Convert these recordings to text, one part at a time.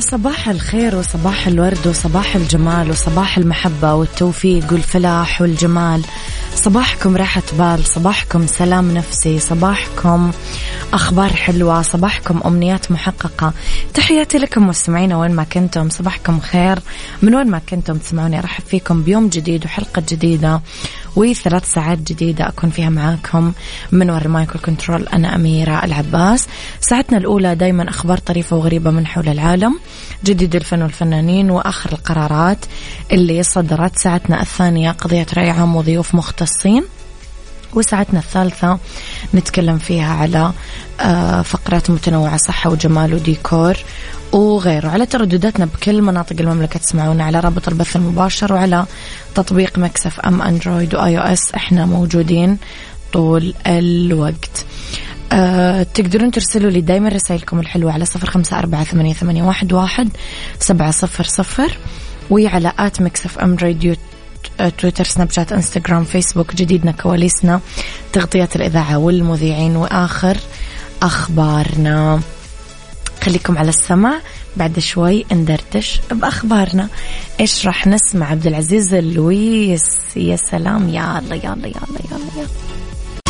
صباح الخير وصباح الورد وصباح الجمال وصباح المحبة والتوفيق والفلاح والجمال. صباحكم راحة بال صباحكم سلام نفسي صباحكم أخبار حلوة صباحكم أمنيات محققة. تحياتي لكم مستمعين وين ما كنتم صباحكم خير. من وين ما كنتم تسمعوني أرحب فيكم بيوم جديد وحلقة جديدة وثلاث ساعات جديدة أكون فيها معاكم من وراء المايكرو كنترول أنا أميرة العباس. ساعتنا الأولى دايما أخبار طريفة وغريبة من حول العالم. جديد الفن والفنانين وآخر القرارات اللي صدرت ساعتنا الثانية قضية رأي عام وضيوف مختصين. وساعتنا الثالثة نتكلم فيها على آه، فقرات متنوعة صحة وجمال وديكور وغيره. على تردداتنا بكل مناطق المملكة تسمعونا على رابط البث المباشر وعلى تطبيق Mix FM أندرويد و iOS. إحنا موجودين طول الوقت. أه تقدرون ترسلوا لي دايما رسائلكم الحلوة على صفر خمسة أربعة ثمانية, ثمانية واحد, واحد سبعة صفر صفر. وعلى at Mix FM Radio تويتر سناب شات إنستغرام فيسبوك جديدنا كواليسنا تغطية الإذاعة والمذيعين وآخر أخبارنا. خليكم على السمع بعد شوي ندردش بأخبارنا. إيش راح نسمع؟ عبد العزيز اللويس يا سلام. يلا يلا يلا يلا, يلا.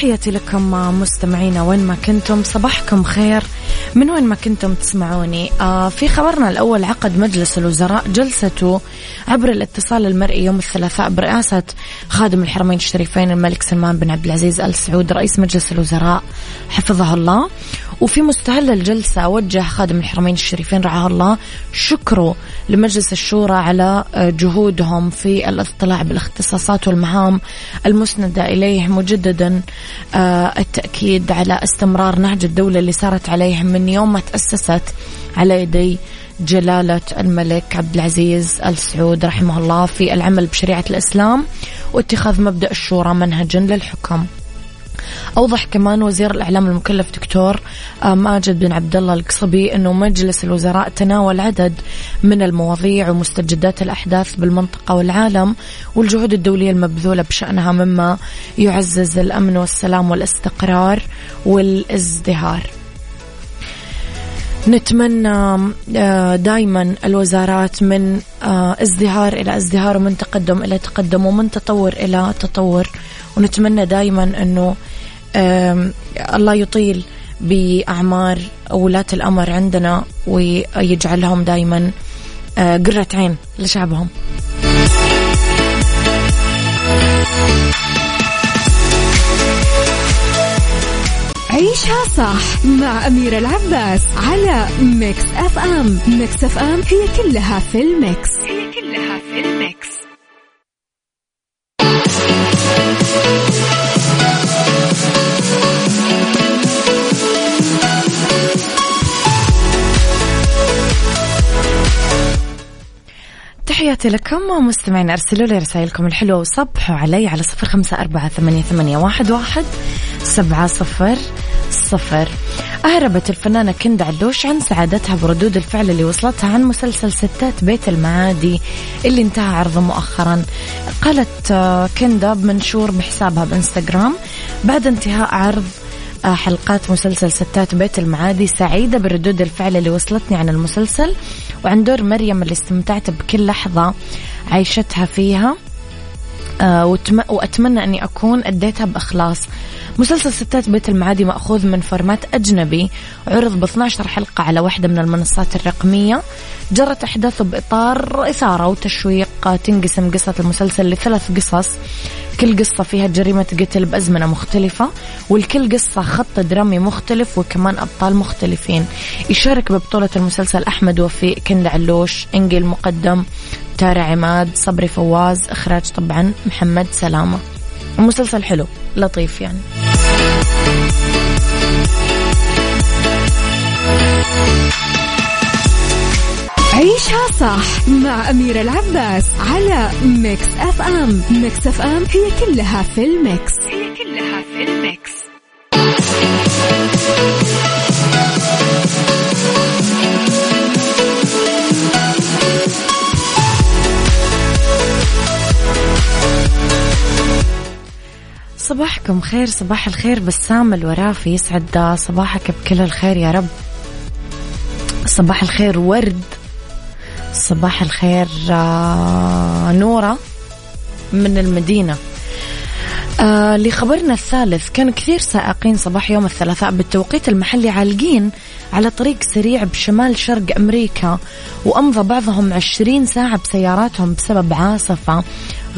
تحياتي لكم مستمعينا وين ما كنتم صباحكم خير. من وين ما كنتم تسمعوني؟ آه في خبرنا الأول عقد مجلس الوزراء جلسته عبر الاتصال المرئي يوم الثلاثاء برئاسة خادم الحرمين الشريفين الملك سلمان بن عبد العزيز آل سعود رئيس مجلس الوزراء. حفظه الله. وفي مستهل الجلسة وجه خادم الحرمين الشريفين رعاه الله شكره لمجلس الشورى على آه، جهودهم في الاطلاع بالاختصاصات والمهام المسندة إليه مجددا آه، التأكيد على استمرار نهج الدولة اللي سارت عليه من يوم ما تأسست على يدي جلالة الملك عبد العزيز آل سعود رحمه الله في العمل بشريعة الإسلام واتخاذ مبدأ الشورى منهجا للحكم. أوضح كمان وزير الإعلام المكلف دكتور آه، ماجد بن عبد الله القصبي أنه مجلس الوزراء تناول عدد من المواضيع ومستجدات الأحداث بالمنطقة والعالم والجهود الدولية المبذولة بشأنها مما يعزز الأمن والسلام والإستقرار والازدهار. نتمنى آه، دائما الوزارات من آه، ازدهار إلى ازدهار ومن تقدم إلى تقدم ومن تطور إلى تطور ونتمنى دائما إنه الله يطيل بأعمار ولاة الأمر عندنا ويجعلهم دائما آه، قرة عين لشعبهم. عيشها صح مع أميرة العباس على Mix FM. Mix FM هي كلها في ال Mix. هي كلها في ال Mix. تحياتي لكم مستمعين أرسلوا لي رسائلكم الحلوة وصبحوا علي على صفر خمسة أربعة ثمانية, ثمانية واحد, واحد. سبعة صفر صفر. أهربت الفنانة كندا علوش عن سعادتها بردود الفعل اللي وصلتها عن مسلسل ستات بيت المعادي اللي انتهى عرضه مؤخرا. قالت آه، كندا بمنشور بحسابها بإنستغرام بعد انتهاء عرض آه، حلقات مسلسل ستات بيت المعادي سعيدة بردود الفعل اللي وصلتني عن المسلسل وعن دور مريم اللي استمتعت بكل لحظة عيشتها فيها. وأتمنى أني أكون أديتها بإخلاص. مسلسل ستات بيت المعادي مأخوذ من format أجنبي عرض ب 12 حلقة على واحدة من المنصات الرقمية. جرت أحداثه بإطار إثارة وتشويق تنقسم قصة المسلسل لثلاث قصص. كل قصة فيها جريمة قتل بأزمنة مختلفة ولكل قصة خط درامي مختلف وكمان أبطال مختلفين. يشارك ببطولة المسلسل أحمد وفيق كند علوش إنجي المقدم تارة عماد صبري فواز إخراج طبعا محمد سلامة. مسلسل حلو لطيف يعني. عيشها صح مع أميرة العباس على Mix FM. Mix FM هي كلها في ال Mix. هي كلها في ال Mix. صباحكم خير صباح الخير. بسام الورافي يسعد صباحك بكل الخير يا رب. صباح الخير ورد صباح الخير آه، نورة من المدينة. آه لخبرنا الثالث كان كثير سائقين صباح يوم الثلاثاء بالتوقيت المحلي عالقين على طريق سريع بشمال شرق أمريكا وأمضى بعضهم عشرين ساعة بسياراتهم بسبب عاصفة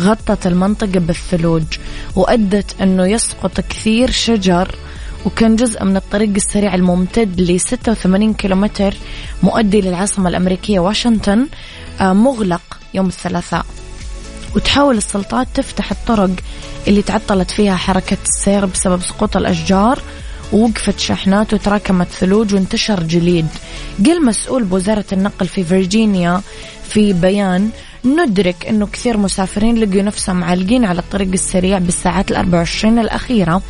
غطت المنطقة بالثلوج. وأدت أنه يسقط كثير شجر وكان جزء من الطريق السريع الممتد ل 86 كيلومتر مؤدي للعاصمة الأمريكية واشنطن آه، مغلق يوم الثلاثاء. وتحاول السلطات تفتح الطرق اللي تعطلت فيها حركة السير بسبب سقوط الأشجار ووقفت شحنات وتراكمت ثلوج وانتشر جليد. قال مسؤول بوزارة النقل في فرجينيا في بيان ندرك أنه كثير مسافرين لقوا نفسهم عالقين على الطريق السريع بالساعات ال 24 الأخيرة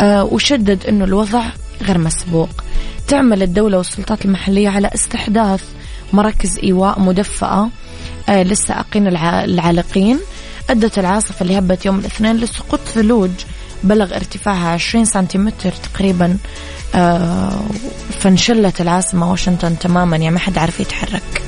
آه وشدد أنه الوضع غير مسبوق. تعمل الدولة والسلطات المحلية على استحداث مراكز إيواء مدفأة آه للسائقين العالقين. أدت العاصفة اللي هبت يوم الاثنين لسقوط ثلوج بلغ ارتفاعها 20 سنتيمتر تقريبا آه فانشلت العاصمة واشنطن تماما. يعني ما حد عارف يتحرك.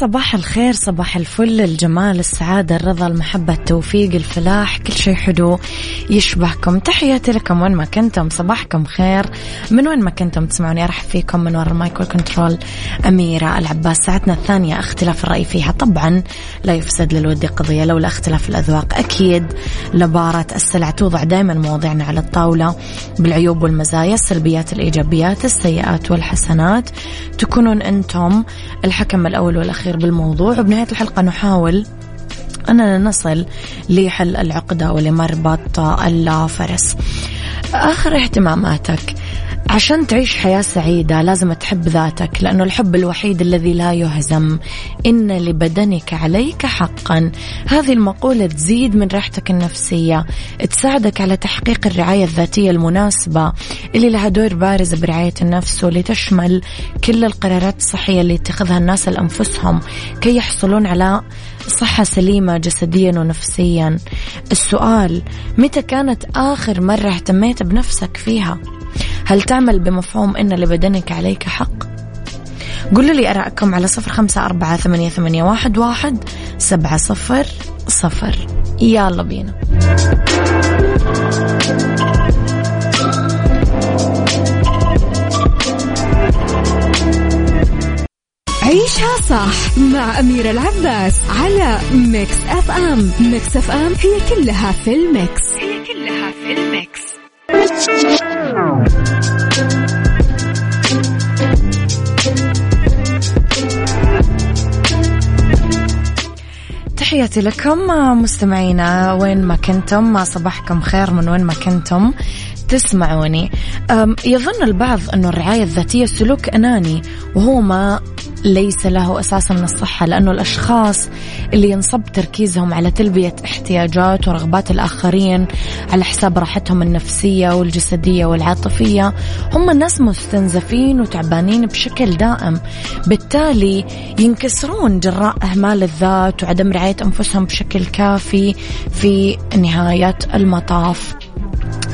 صباح الخير صباح الفل الجمال السعادة الرضا المحبة التوفيق الفلاح كل شيء حلو. يشبهكم. تحياتي لكم وين ما كنتم صباحكم خير. من وين ما كنتم تسمعوني أرحب فيكم من وراء ال mic وال control أميرة العباس ساعتنا الثانية اختلاف الرأي فيها. طبعا لا يفسد للود قضية لولا اختلاف الأذواق. أكيد لبارت السلع توضع دائما مواضيعنا على الطاولة. بالعيوب والمزايا السلبيات الإيجابيات السيئات والحسنات. تكونون أنتم الحكم الأول والأخير بالموضوع. وبنهاية الحلقة نحاول أننا نصل لحل العقدة ولمربط الفرس. آخر اهتماماتك. عشان تعيش حياة سعيدة لازم تحب ذاتك لأنه الحب الوحيد الذي لا يهزم. إن لبدنك عليك حقا. هذه المقولة تزيد من راحتك النفسية تساعدك على تحقيق الرعاية الذاتية المناسبة اللي لها دور بارز برعاية النفس واللي تشمل كل القرارات الصحية اللي يتخذها الناس لأنفسهم كي يحصلون على صحة سليمة جسديا ونفسيا. السؤال متى كانت آخر مرة اهتميت بنفسك فيها؟ هل تعمل بمفهوم أن لبدنك عليك حق؟ قولوا لي أراءكم على صفر خمسة أربعة ثمانية, ثمانية واحد, واحد سبعة صفر صفر. يلا بينا. عيشها صح مع أميرة العباس على Mix FM Mix FM هي كلها في ال Mix. هي كلها في ال Mix. تحياتي لكم مستمعينا وين ما كنتم صباحكم خير من وين ما كنتم تسمعوني. يظن البعض أن الرعاية الذاتية سلوك أناني وهو ما ليس له أساسا من الصحة لأنه الأشخاص اللي ينصب تركيزهم على تلبية احتياجات ورغبات الآخرين على حساب راحتهم النفسية والجسدية والعاطفية هم الناس مستنزفين وتعبانين بشكل دائم. بالتالي ينكسرون جراء إهمال الذات وعدم رعاية أنفسهم بشكل كافي في نهاية المطاف.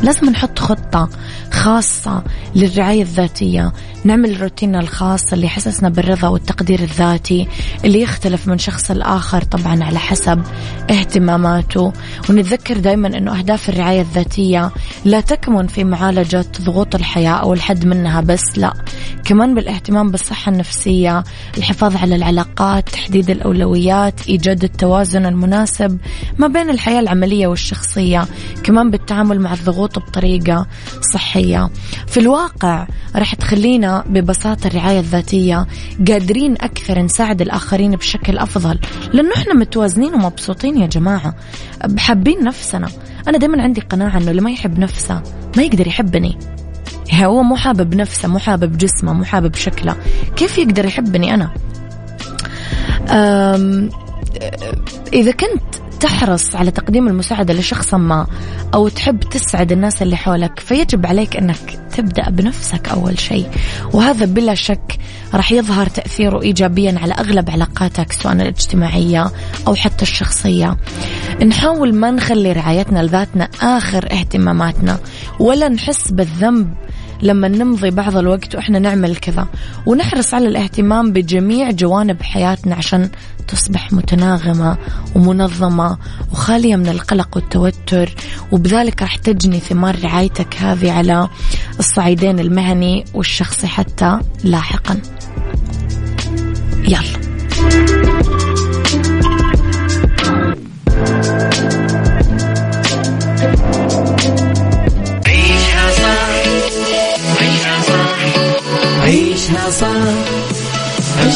لازم نحط خطة خاصة للرعاية الذاتية. نعمل روتيننا الخاص اللي يحسسنا بالرضا والتقدير الذاتي اللي يختلف من شخص الآخر طبعا على حسب اهتماماته. ونتذكر دائما أنه أهداف الرعاية الذاتية لا تكمن في معالجة ضغوط الحياة أو الحد منها بس لا. كمان بالاهتمام بالصحة النفسية الحفاظ على العلاقات تحديد الأولويات إيجاد التوازن المناسب ما بين الحياة العملية والشخصية كمان بالتعامل مع الضغوط بطريقة صحية. في الواقع راح تخلينا ببساطة الرعاية الذاتية قادرين أكثر نساعد الآخرين بشكل أفضل لأنه إحنا متوازنين ومبسوطين يا جماعة. حابين نفسنا. أنا دائما عندي قناعة أنه اللي ما يحب نفسه ما يقدر يحبني. هو مو حابب نفسه مو حابب جسمه مو حابب شكله. كيف يقدر يحبني أنا؟ إذا كنت تحرص على تقديم المساعدة لشخص ما أو تحب تسعد الناس اللي حولك فيجب عليك أنك تبدأ بنفسك أول شيء. وهذا بلا شك راح يظهر تأثيره إيجابيا على أغلب علاقاتك سواء الاجتماعية أو حتى الشخصية. نحاول ما نخلي رعايتنا لذاتنا آخر اهتماماتنا ولا نحس بالذنب لما نمضي بعض الوقت وإحنا نعمل كذا. ونحرص على الاهتمام بجميع جوانب حياتنا عشان تصبح متناغمة ومنظمة وخالية من القلق والتوتر. وبذلك راح تجني ثمار رعايتك هذه على الصعيدين المهني والشخصي حتى لاحقا. يلا.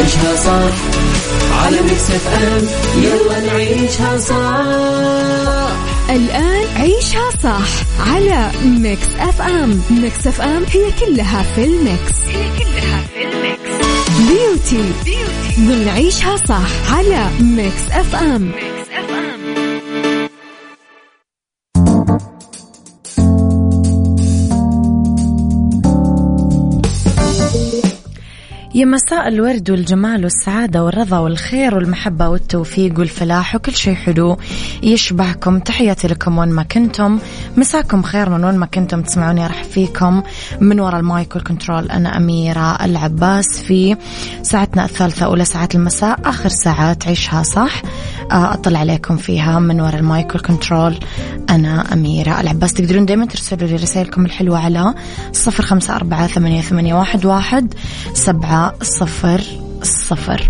عيشها صح على Mix FM يلا نعيشها صح الآن عيشها صح على Mix FM Mix FM هي كلها في ال Mix. هي كلها في ال Mix. beauty beauty ضمن عيشها صح على Mix FM Mix يا مساء الورد والجمال والسعادة والرضا والخير والمحبة والتوفيق والفلاح وكل شيء حلو. يشبهكم تحياتي لكم وين ما كنتم. مساكم خير من وين ما كنتم تسمعوني أرحب فيكم. من وراء ال mic وال control أنا أميرة العباس في ساعتنا الثالثة أولى ساعات المساء آخر ساعات عيشها صح. آه، أطل عليكم فيها من وراء ال mic وال control أنا أميرة العباس. تقدرون دايما ترسلوا لي رسائلكم الحلوة على صفر خمسة أربعة ثمانية, واحد, واحد صفر صفر.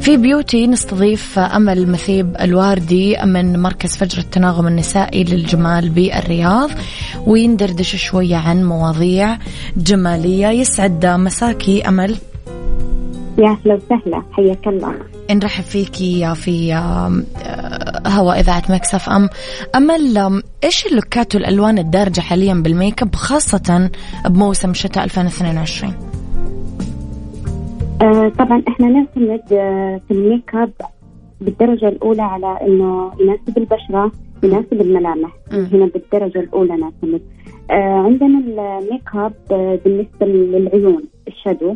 في beauty نستضيف أمل مثيب الواردي من مركز فجر التناغم النسائي للجمال بالرياض وندردش شوية عن مواضيع جمالية. يسعد مساكي أمل. يا أهلا وسهلا. حياك الله. نرحب فيكي في هواء إذاعة Mix FM. أمل إيش اللوكات والألوان الدارجة حاليا بالميك أب خاصة بموسم شتاء 2022 آه طبعا إحنا نعتمد آه في الميك أب بالدرجة الأولى على إنه يناسب البشرة يناسب الملامح. م. هنا بالدرجة الأولى نعتمد. آه عندنا الميك أب آه بالنسبة للعيون ال shadow.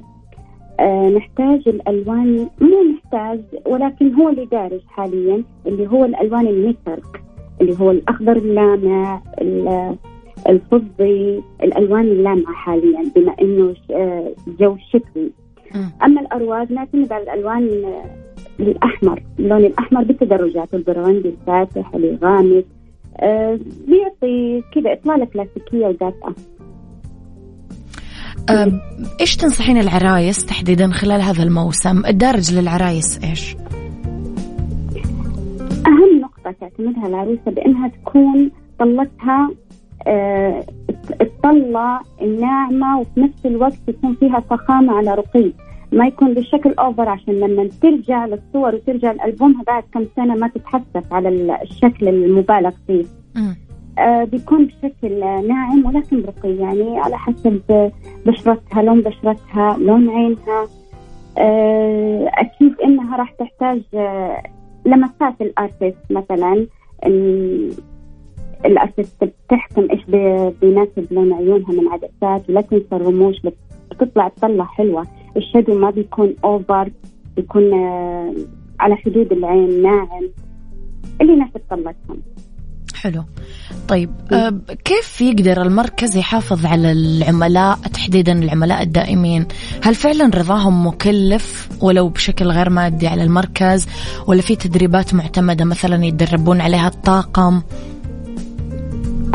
آه نحتاج الألوان مو نحتاج ولكن هو اللي دارج حاليا اللي هو الألوان الميترك اللي هو الأخضر اللامع الفضي الألوان اللامعة حاليا بما إنه آه، جو شتوي. أما الارواج نعتمد على الألوان الأحمر اللون الأحمر بتدرجات البرغندي الفاتح الغامق آه بيعطي كذا إطلالة كلاسيكية ودافئه إيش تنصحين العرايس تحديدا خلال هذا الموسم؟ الدارج للعرايس إيش؟ أهم نقطة تعتمدها العروسة بأنها تكون طلتها أه الطلة الناعمة وفي نفس الوقت يكون فيها فخامة على رقي. ما يكون بشكل اوفر عشان لما ترجع للصور وترجع لألبومها بعد كم سنة ما تتحسف على الشكل المبالغ فيه. آه بيكون بشكل ناعم ولكن رقي. يعني على حسب بشرتها لون بشرتها لون عينها. آه أكيد إنها راح تحتاج آه لمسات الأرتست مثلا. الأرتست بتحكم إيش بيناسب لون عيونها من عدسات ولا تنسى الرموش بتطلع تطلع حلوة. الشادو ما بيكون أوفر بيكون آه على حدود العين ناعم. اللي يناسب طلتهم حلو. طيب أه كيف يقدر المركز يحافظ على العملاء تحديدا العملاء الدائمين؟ هل فعلا رضاهم مكلف ولو بشكل غير مادي على المركز ولا في تدريبات معتمدة مثلا يتدربون عليها الطاقم؟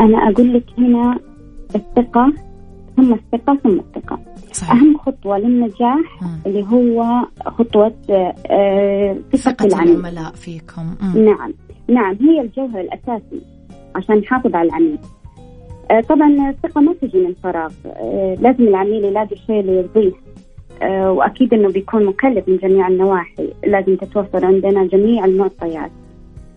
أنا أقول لك هنا الثقة ثم الثقة ثم الثقة. صحيح. أهم خطوة للنجاح م. اللي هو خطوة آه ثقة العملاء فيكم. م. نعم. نعم هي الجوهر الأساسي عشان نحافظ على العميل. آه طبعا الثقة ما تجي من فراغ. آه لازم العميل يلاقي الشيء اللي يرضيه. آه وأكيد أنه بيكون مكلف من جميع النواحي. لازم تتوفر عندنا جميع المعطيات.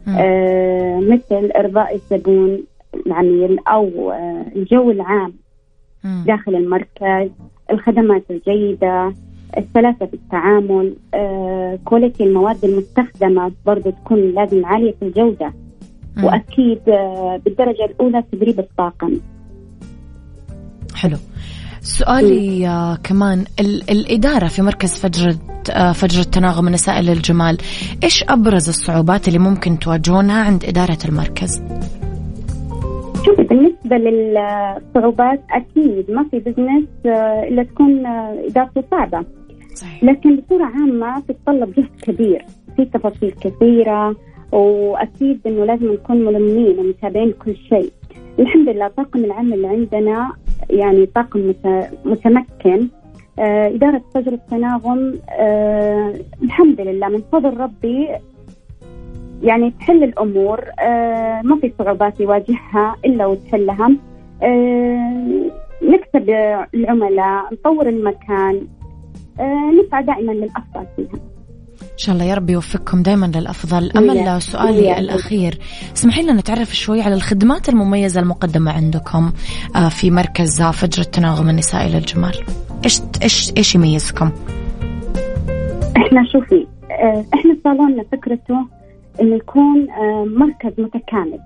آه مثل إرضاء الزبون العميل أو آه الجو العام داخل المركز الخدمات الجيدة السلاسة في التعامل آه، كواليتي المواد المستخدمة برضو تكون لازم عالية الجودة. م. وأكيد آه، بالدرجة الأولى تدريب الطاقم. حلو. سؤالي آه كمان ال- الإدارة في مركز فجر آه فجر التناغم النسائي للجمال إيش أبرز الصعوبات اللي ممكن تواجهونها عند إدارة المركز؟ شوفي بالنسبة للصعوبات أكيد ما في بزنس آه، إلا تكون إدارته صعبة. صحيح. لكن بصورة عامة تتطلب جهد كبير في تفاصيل كثيرة وأكيد إنه لازم نكون ملمين ومتابعين كل شيء. الحمد لله طاقم العمل عندنا يعني طاقم متمكن. آه إدارة فجر التناغم آه الحمد لله من فضل ربي يعني تحل الأمور آه ما في صعوبات يواجهها إلا وتحلها. آه نكسب العملاء نطور المكان آه نسعى دائما للأفضل فيها. إن شاء الله يا رب يوفقكم دائما للأفضل. أمل سؤالي الأخير. اسمحي لنا نتعرف شوي على الخدمات المميزة المقدمة عندكم في مركز فجر التناغم النسائي للجمال. إيش إيش إيش يميزكم؟ إحنا شوفي إحنا صالوننا فكرته إنه يكون آه، مركز متكامل.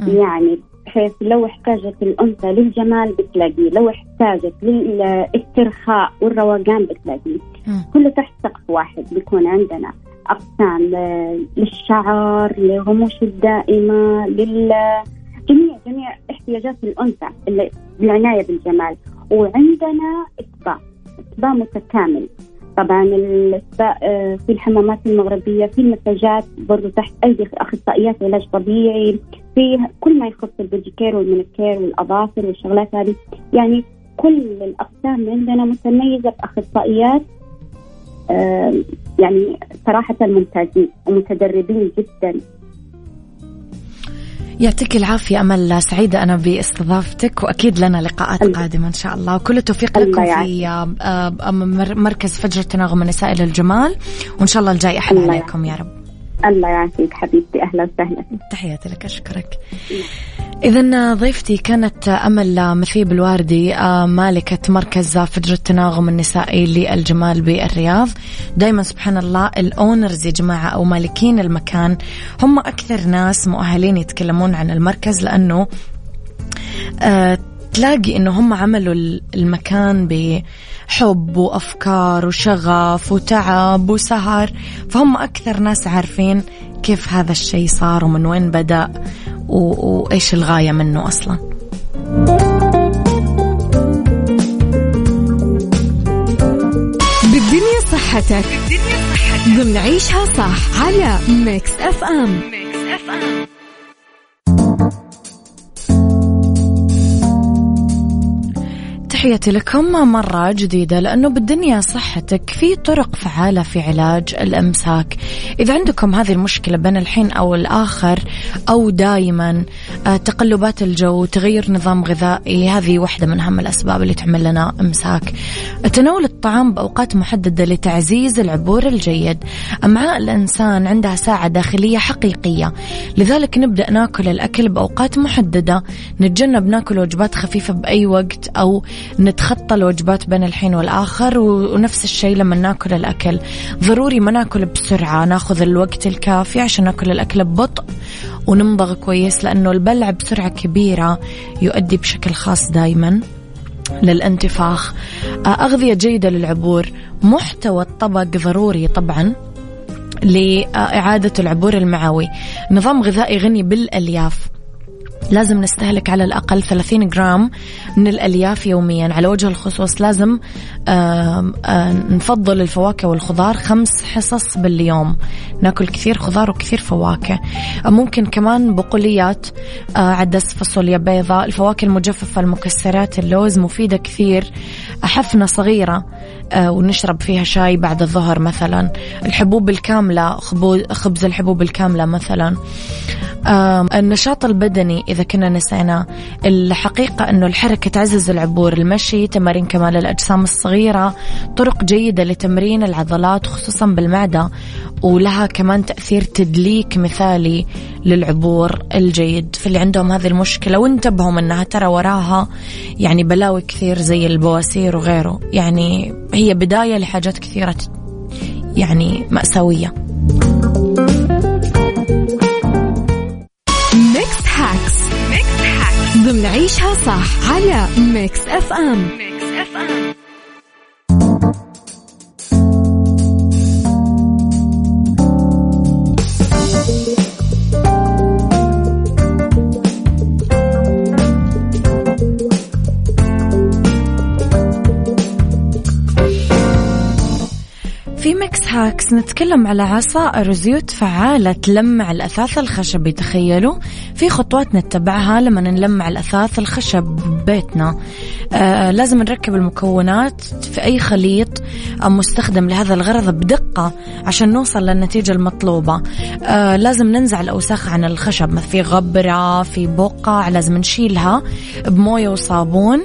م. يعني بحيث لو احتاجت الأنثى للجمال بتلاقيه، لو احتاجت للاسترخاء والروقان بتلاقيه، كله تحت سقف واحد بيكون عندنا أقسام للشعر للرموش الدائمة لل جميع جميع احتياجات الأنثى اللي بالعناية بالجمال. وعندنا إسبا إسبا متكامل. طبعا آه، في الحمامات المغربية في المساجات برضو تحت أيدي أخصائيات علاج طبيعي في كل ما يخص البيديكير والمينيكير والأظافر والشغلات هذه. يعني كل الأقسام عندنا متميزة بأخصائيات آه، يعني صراحة ممتازين ومتدربين جدا. يعطيك العافية أمل سعيدة أنا باستضافتك وأكيد لنا لقاءات. قادمة إن شاء الله. وكل التوفيق لكم في آه، آه، مركز فجر التناغم النسائي للجمال وإن شاء الله الجاي أحلى عليكم يا رب. الله يعافيك حبيبتي. أهلا وسهلا. تحياتي لك أشكرك. إذا ضيفتي كانت أمل مثيب الواردي آه، مالكة مركز فجر التناغم النسائي للجمال بالرياض. دايما سبحان الله الأونرز يا جماعة أو مالكين المكان هم أكثر ناس مؤهلين يتكلمون عن المركز لأنه أه تلاقي إنه هم عملوا المكان بحب وأفكار وشغف وتعب وسهر فهم أكثر ناس عارفين كيف هذا الشيء صار ومن وين بدأ وإيش الغاية منه أصلا. بالدنيا صحتك. بالدنيا صحتك. ضمن عيشها صح على Mix FM Mix FM تحياتي لكم مرة جديدة لأنه بالدنيا صحتك في طرق فعالة في علاج الإمساك. إذا عندكم هذه المشكلة بين الحين أو الآخر أو دائما آه، تقلبات الجو تغير نظام غذائي هذه واحدة من أهم الأسباب اللي تعمل لنا إمساك. تناول الطعام بأوقات محددة لتعزيز العبور الجيد. أمعاء الإنسان عندها ساعة داخلية حقيقية. لذلك نبدأ ناكل الأكل بأوقات محددة. نتجنب ناكل وجبات خفيفة بأي وقت أو نتخطى الوجبات بين الحين والآخر ونفس الشيء لما ناكل الأكل. ضروري ما ناكل بسرعة ناخذ الوقت الكافي عشان ناكل الأكل ببطء ونمضغ كويس لأنه البلع بسرعة كبيرة يؤدي بشكل خاص دايما للانتفاخ. أغذية جيدة للعبور. محتوى الطبق ضروري طبعا لإعادة العبور المعوي. نظام غذائي غني بالألياف. لازم نستهلك على الأقل 30 جرام من الألياف يوميا. على وجه الخصوص لازم نفضل الفواكه والخضار خمس حصص باليوم. ناكل كثير خضار وكثير فواكه. ممكن كمان بقوليات عدس فاصوليا بيضاء الفواكه المجففة المكسرات اللوز مفيدة كثير. حفنة صغيرة ونشرب فيها شاي بعد الظهر مثلا. الحبوب الكاملة خبز الحبوب الكاملة مثلا. النشاط البدني إذا كنا نسينا. الحقيقة أنه الحركة تعزز العبور المشي تمارين كمال الأجسام الصغيرة طرق جيدة لتمرين العضلات خصوصا بالمعدة ولها كمان تأثير تدليك مثالي للعبور الجيد. في اللي عندهم هذه المشكلة وانتبهوا منها ترى وراها يعني بلاوي كثير زي البواسير وغيره. يعني هي بداية لحاجات كثيرة يعني مأساوية. ضمن صح على ميكس اف ام ميكس اف ام في Mix Hacks. نتكلم على عصائر وزيوت فعالة تلمع الأثاث الخشبي تخيلوا في خطوات نتبعها لما نلمع الأثاث الخشب ببيتنا آه لازم نركب المكونات في أي خليط مستخدم لهذا الغرض بدقة عشان نوصل للنتيجة المطلوبة. آه لازم ننزع الأوساخ عن الخشب في غبرة في بقع لازم نشيلها بموية وصابون.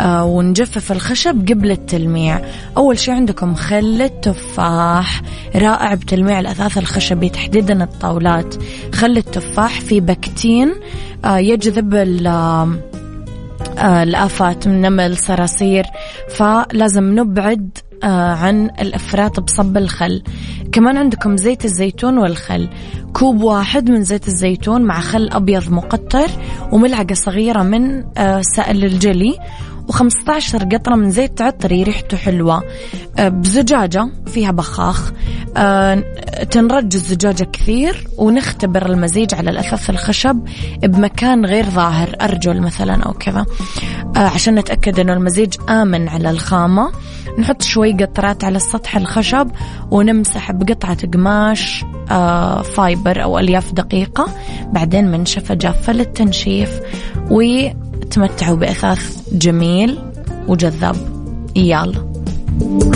ونجفف الخشب قبل التلميع. أول شيء عندكم خل التفاح رائع بتلميع الأثاث الخشبي تحديدا الطاولات. خل التفاح في بكتين آه يجذب آه الآفات من نمل صراصير. فلازم نبعد آه عن الإفراط بصب الخل. كمان عندكم زيت الزيتون والخل. كوب واحد من زيت الزيتون مع خل أبيض مقطر وملعقة صغيرة من آه سائل الجلي. و15 قطرة من زيت عطري ريحته حلوة. آه، بزجاجة فيها بخاخ. آه، تنرج الزجاجة كثير ونختبر المزيج على الأثاث الخشب بمكان غير ظاهر أرجل مثلا أو كذا. عشان نتأكد أنه المزيج آمن على الخامة نحط شوي قطرات على السطح الخشب ونمسح بقطعة قماش فايبر أو ألياف دقيقة. بعدين منشفة جافة للتنشيف. تمتعوا بأثاث جميل وجذاب. يلا.